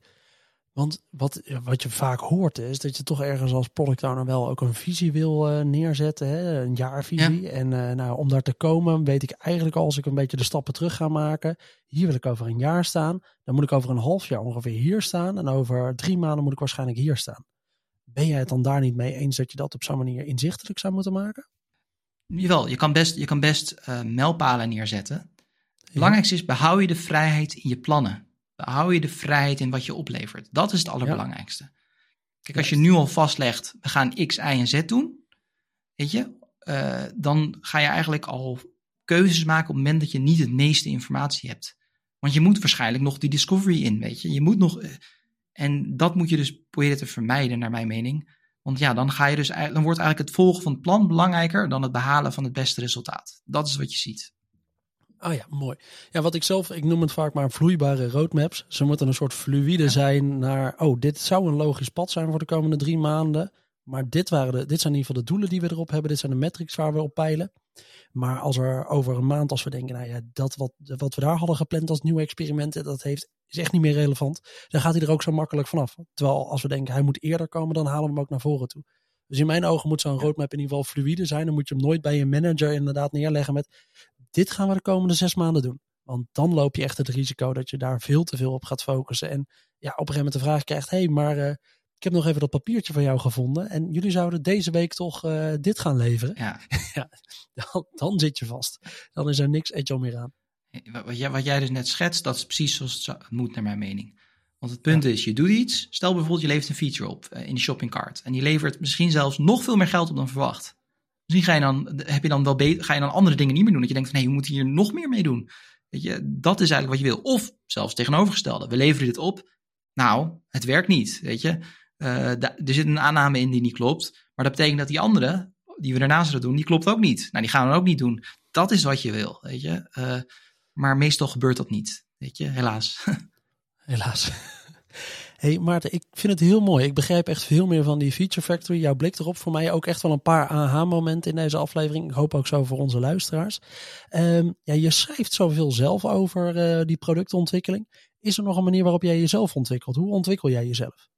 Want wat, wat je vaak hoort is dat je toch ergens als product owner wel ook een visie wil uh, neerzetten, hè? een jaarvisie. Ja. En uh, nou, om daar te komen weet ik eigenlijk al als ik een beetje de stappen terug ga maken. Hier wil ik over een jaar staan. Dan moet ik over een half jaar ongeveer hier staan. En over drie maanden moet ik waarschijnlijk hier staan. Ben jij het dan daar niet mee eens dat je dat op zo'n manier inzichtelijk zou moeten maken? Jawel, je kan best, je kan best uh, mijlpalen neerzetten. Het belangrijkste is, behoud je de vrijheid in je plannen hou je de vrijheid in wat je oplevert. Dat is het allerbelangrijkste. Ja. Kijk, als je nu al vastlegt, we gaan X, Y en Z doen, weet je, uh, dan ga je eigenlijk al keuzes maken op het moment dat je niet het meeste informatie hebt. Want je moet waarschijnlijk nog die discovery in, weet je. Je moet nog, uh, en dat moet je dus proberen te vermijden, naar mijn mening. Want ja, dan ga je dus, dan wordt eigenlijk het volgen van het plan belangrijker dan het behalen van het beste resultaat. Dat is wat je ziet. Oh ja, mooi. Ja, wat ik zelf, ik noem het vaak maar vloeibare roadmaps. Ze moeten een soort fluïde ja. zijn naar, oh, dit zou een logisch pad zijn voor de komende drie maanden. Maar dit, waren de, dit zijn in ieder geval de doelen die we erop hebben. Dit zijn de metrics waar we op peilen. Maar als er over een maand, als we denken, nou ja, dat wat, wat we daar hadden gepland als nieuwe experimenten, dat heeft, is echt niet meer relevant. Dan gaat hij er ook zo makkelijk vanaf. Terwijl als we denken, hij moet eerder komen, dan halen we hem ook naar voren toe. Dus in mijn ogen moet zo'n roadmap in ieder geval fluïde zijn. Dan moet je hem nooit bij je manager inderdaad neerleggen met, dit gaan we de komende zes maanden doen. Want dan loop je echt het risico dat je daar veel te veel op gaat focussen. En ja, op een gegeven moment de vraag krijgt: hé, hey, maar uh, ik heb nog even dat papiertje van jou gevonden. En jullie zouden deze week toch uh, dit gaan leveren. Ja. ja dan, dan, zit je vast. Dan is er niks agile meer aan. Wat jij, wat jij dus net schetst, dat is precies zoals het moet, naar mijn mening. Want het punt ja. is, je doet iets. Stel bijvoorbeeld, je levert een feature op uh, in de shoppingcart. En die levert misschien zelfs nog veel meer geld op dan verwacht. Misschien ga je dan, heb je dan wel beter, ga je dan andere dingen niet meer doen. Dat je denkt van, nee, we moeten hier nog meer mee doen. Weet je, dat is eigenlijk wat je wil. Of zelfs tegenovergestelde. We leveren dit op. Nou, het werkt niet. Weet je, uh, er zit een aanname in die niet klopt. Maar dat betekent dat die andere, die we daarna zullen doen, die klopt ook niet. Nou, die gaan we ook niet doen. Dat is wat je wil, weet je. Uh, maar meestal gebeurt dat niet, weet je, helaas. helaas. Hey Maarten, ik vind het heel mooi. Ik begrijp echt veel meer van die Feature Factory. Jouw blik erop voor mij ook echt wel een paar aha-momenten in deze aflevering. Ik hoop ook zo voor onze luisteraars. Um, ja, je schrijft zoveel zelf over uh, die productontwikkeling. Is er nog een manier waarop jij jezelf ontwikkelt? Hoe ontwikkel jij jezelf?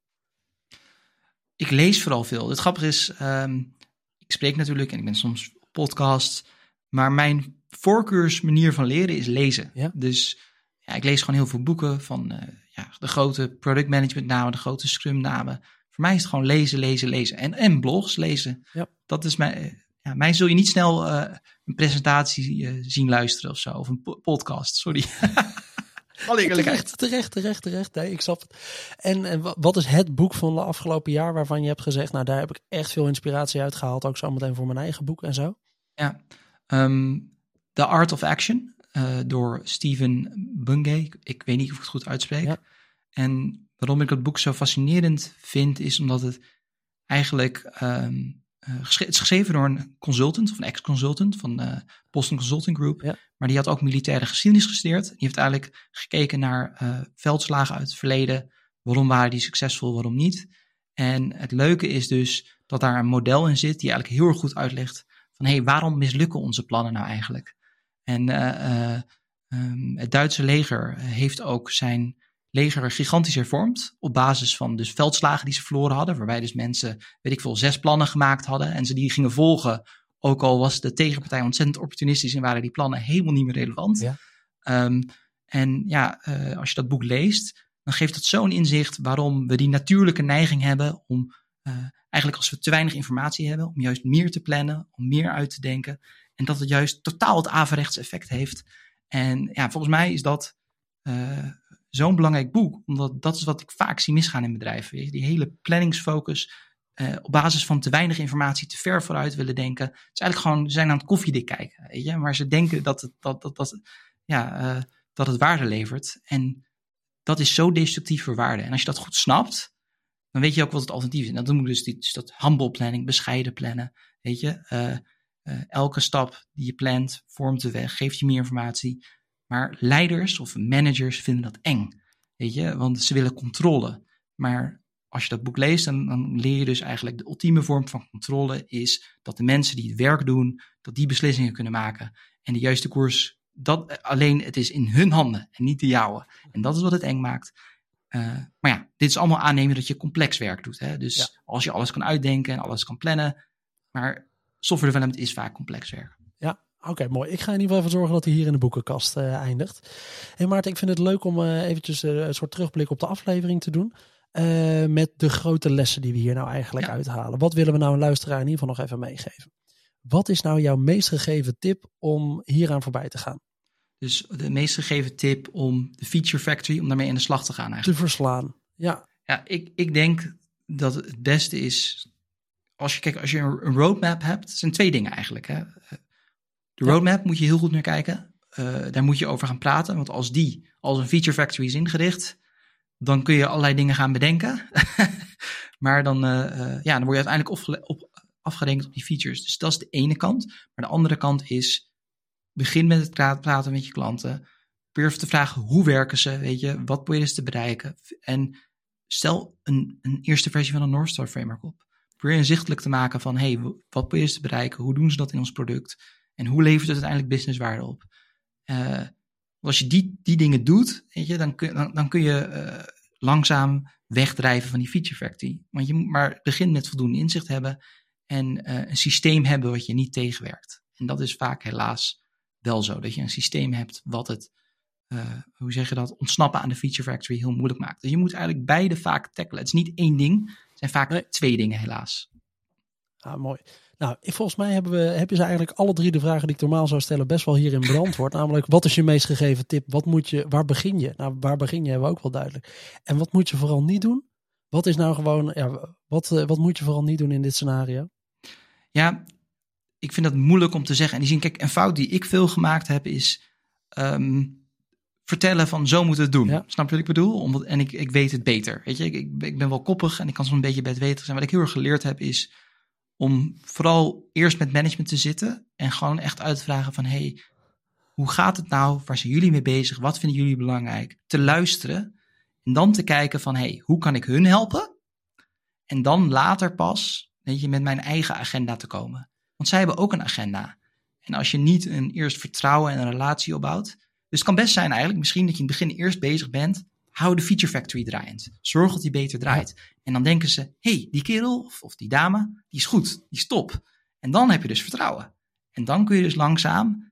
Ik lees vooral veel. Het grappige is, um, ik spreek natuurlijk en ik ben soms podcast. Maar mijn voorkeursmanier van leren is lezen. Ja? Dus ja, ik lees gewoon heel veel boeken van uh, ja, de grote product management namen, de grote scrum namen. Voor mij is het gewoon lezen, lezen, lezen. En, en blogs lezen. Ja. Dat is mijn, ja, mij zul je niet snel een presentatie zien luisteren of zo. Of een podcast, sorry. Alle terecht, terecht, terecht, terecht. Nee, ik snap het. En, en wat is het boek van de afgelopen jaar waarvan je hebt gezegd, nou daar heb ik echt veel inspiratie uit gehaald, ook zo meteen voor mijn eigen boek en zo? Ja, um, The Art of Action uh, door Steven Bungay. Ik weet niet of ik het goed uitspreek. Ja. En waarom ik het boek zo fascinerend vind, is omdat het eigenlijk um, uh, het is geschreven door een consultant of een ex-consultant van de uh, Boston Consulting Group. Ja. Maar die had ook militaire geschiedenis gestudeerd. Die heeft eigenlijk gekeken naar uh, veldslagen uit het verleden. Waarom waren die succesvol, waarom niet? En het leuke is dus dat daar een model in zit die eigenlijk heel erg goed uitlegt van hé, hey, waarom mislukken onze plannen nou eigenlijk? En um, het Duitse leger heeft ook zijn leger gigantisch hervormd. Op basis van dus veldslagen die ze verloren hadden. Waarbij dus mensen, weet ik veel, zes plannen gemaakt hadden. En ze die gingen volgen. Ook al was de tegenpartij ontzettend opportunistisch en waren die plannen helemaal niet meer relevant. Ja. Um, en ja, uh, als je dat boek leest, dan geeft het zo'n inzicht waarom we die natuurlijke neiging hebben om uh, eigenlijk als we te weinig informatie hebben, om juist meer te plannen, om meer uit te denken. En dat het juist totaal het averechts effect heeft. En ja, volgens mij is dat uh, zo'n belangrijk boek. Omdat dat is wat ik vaak zie misgaan in bedrijven. Die hele planningsfocus. Uh, op basis van te weinig informatie te ver vooruit willen denken. Het is eigenlijk gewoon, ze zijn aan het koffiedik kijken. Weet je? Maar ze denken dat het, dat, dat, dat, ja, uh, dat het waarde levert. En dat is zo destructief voor waarde. En als je dat goed snapt, dan weet je ook wat het alternatief is. En dat ik dus, die, dus dat humble planning, bescheiden plannen. Weet je, uh, elke stap die je plant vormt de weg, geeft je meer informatie. Maar leiders of managers vinden dat eng. Weet je, want ze willen controle. Maar als je dat boek leest, dan, dan, leer je dus eigenlijk de ultieme vorm van controle is dat de mensen die het werk doen, dat die beslissingen kunnen maken. En de juiste koers, dat alleen het is in hun handen en niet de jouwe. En dat is wat het eng maakt. Uh, maar ja, dit is allemaal aannemen dat je complex werk doet. Hè? Dus als je alles kan uitdenken en alles kan plannen. Maar software development is vaak complex werk. Oké, mooi. Ik ga in ieder geval even zorgen dat hij hier in de boekenkast uh, eindigt. Hey Maarten, ik vind het leuk om uh, eventjes uh, een soort terugblik op de aflevering te doen. met de grote lessen die we hier nou eigenlijk uithalen. Wat willen we nou een luisteraar in ieder geval nog even meegeven? Wat is nou jouw meest gegeven tip om hieraan voorbij te gaan? Dus de meest gegeven tip om de Feature Factory, om daarmee in de slag te gaan eigenlijk. Te verslaan, ja. Ja, ik, ik denk dat het beste is, als je, kijk, als je een roadmap hebt, zijn twee dingen eigenlijk. Hè de roadmap moet je heel goed naar kijken. Uh, daar moet je over gaan praten. Want als die als een feature factory is ingericht, dan kun je allerlei dingen gaan bedenken. maar dan, uh, uh, ja, dan word je uiteindelijk op, afgerekend op die features. Dus dat is de ene kant. Maar de andere kant is, begin met het praten met je klanten. Durf te vragen, hoe werken ze? Weet je, wat probeer je te bereiken? En stel een, een eerste versie van een North Star framework op. Probeer inzichtelijk te maken van, hey, wat probeer je te bereiken? Hoe doen ze dat in ons product? En hoe levert het uiteindelijk businesswaarde op? Uh, als je die, die dingen doet, weet je, dan, kun, dan, dan kun je uh, langzaam wegdrijven van die feature factory. Want je moet maar begin met voldoende inzicht hebben en uh, een systeem hebben wat je niet tegenwerkt. En dat is vaak helaas wel zo, dat je een systeem hebt wat het, hoe zeg je dat, ontsnappen aan de feature factory heel moeilijk maakt. Dus je moet eigenlijk beide vaak tackelen. Het is niet één ding, zijn vaak twee dingen helaas. Ah, mooi. Nou, volgens mij hebben, we, hebben ze eigenlijk alle drie de vragen die ik normaal zou stellen best wel hierin beantwoord. Namelijk, wat is je meest gegeven tip? Wat moet je, waar begin je? Nou, waar begin je hebben we ook wel duidelijk. En wat moet je vooral niet doen? Wat is nou gewoon, ja, wat, eh, wat moet je vooral niet doen in dit scenario? Ja, ik vind dat moeilijk om te zeggen. En die zien, kijk, een fout die ik veel gemaakt heb is um, vertellen van zo moet het doen. Snap je wat ik bedoel? Omdat, en ik, ik weet het beter. Weet je, ik, ik, ik ben wel koppig en ik kan soms een beetje bedweterig zijn. Wat ik heel erg geleerd heb is om vooral eerst met management te zitten en gewoon echt uit te vragen van hey, hoe gaat het nou? Waar zijn jullie mee bezig? Wat vinden jullie belangrijk? Te luisteren en dan te kijken van hey, hoe kan ik hun helpen? En dan later pas, weet je, met mijn eigen agenda te komen. Want zij hebben ook een agenda. En als je niet een eerst vertrouwen en een relatie opbouwt. Dus het kan best zijn eigenlijk misschien dat je in het begin eerst bezig bent hou de Feature Factory draaiend. Zorg dat die beter draait. En dan denken ze, hey, die kerel of, of, die dame, die is goed, die is top. En dan heb je dus vertrouwen. En dan kun je dus langzaam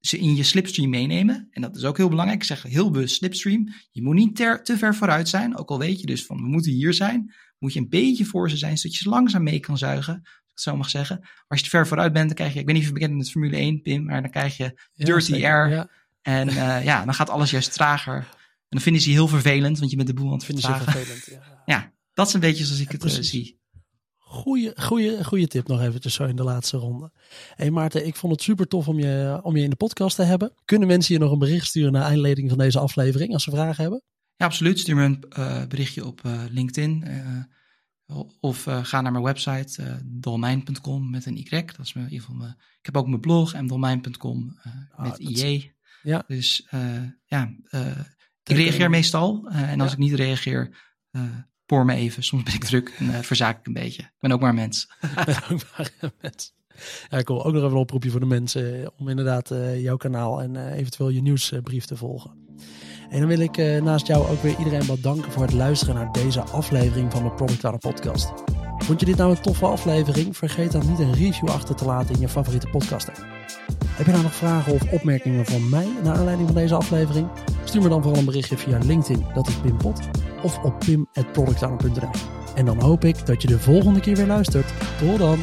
ze in je slipstream meenemen. En dat is ook heel belangrijk. Ik zeg heel bewust slipstream. Je moet niet ter, te ver vooruit zijn. Ook al weet je dus van, we moeten hier zijn. Moet je een beetje voor ze zijn, zodat je ze langzaam mee kan zuigen. het zo mag zeggen. Maar als je te ver vooruit bent, dan krijg je, ik weet niet bekend met Formule 1, Pim, maar dan krijg je dirty air. Ja, En eh, ja, dan gaat alles juist trager. En dan vinden ze je heel vervelend, want je bent de boel aan het vinden ze vertragen. vervelend. Ja. Ja, dat is een beetje zoals ik het eh, precies. zie. Goeie, goeie, goeie tip nog eventjes zo in de laatste ronde. hey Maarten, ik vond het super tof om je, om je in de podcast te hebben. Kunnen mensen je nog een bericht sturen naar aanleiding van deze aflevering als ze vragen hebben? Ja, absoluut. Stuur me een eh, berichtje op LinkedIn. of ga naar mijn website eh dolmijn.com met een Y. Dat is mijn, in ieder geval mijn, ik heb ook mijn blog mdolmijn.com eh Ah, met IE. Ja. Dus eh, ja, eh, ik Kijk, reageer eh, meestal. eh, en als ja. ik niet reageer, eh poor me even. Soms ben ik druk en eh, verzaak ik een beetje. Ik ben ook maar een mens. Met ook maar mensen. Ja, ik wil ook nog even een oproepje voor de mensen eh, om inderdaad eh, jouw kanaal en eh, eventueel je nieuwsbrief te volgen. En dan wil ik eh, naast jou ook weer iedereen bedanken voor het luisteren naar deze aflevering van de Product Podcast. Vond je dit nou een toffe aflevering? Vergeet dan niet een review achter te laten in je favoriete podcast. Heb je nou nog vragen of opmerkingen van mij naar aanleiding van deze aflevering? Stuur me dan vooral een berichtje via LinkedIn, dat is Pim Pot, of op pim.productowner.nl. En dan hoop ik dat je de volgende keer weer luistert. Tot dan!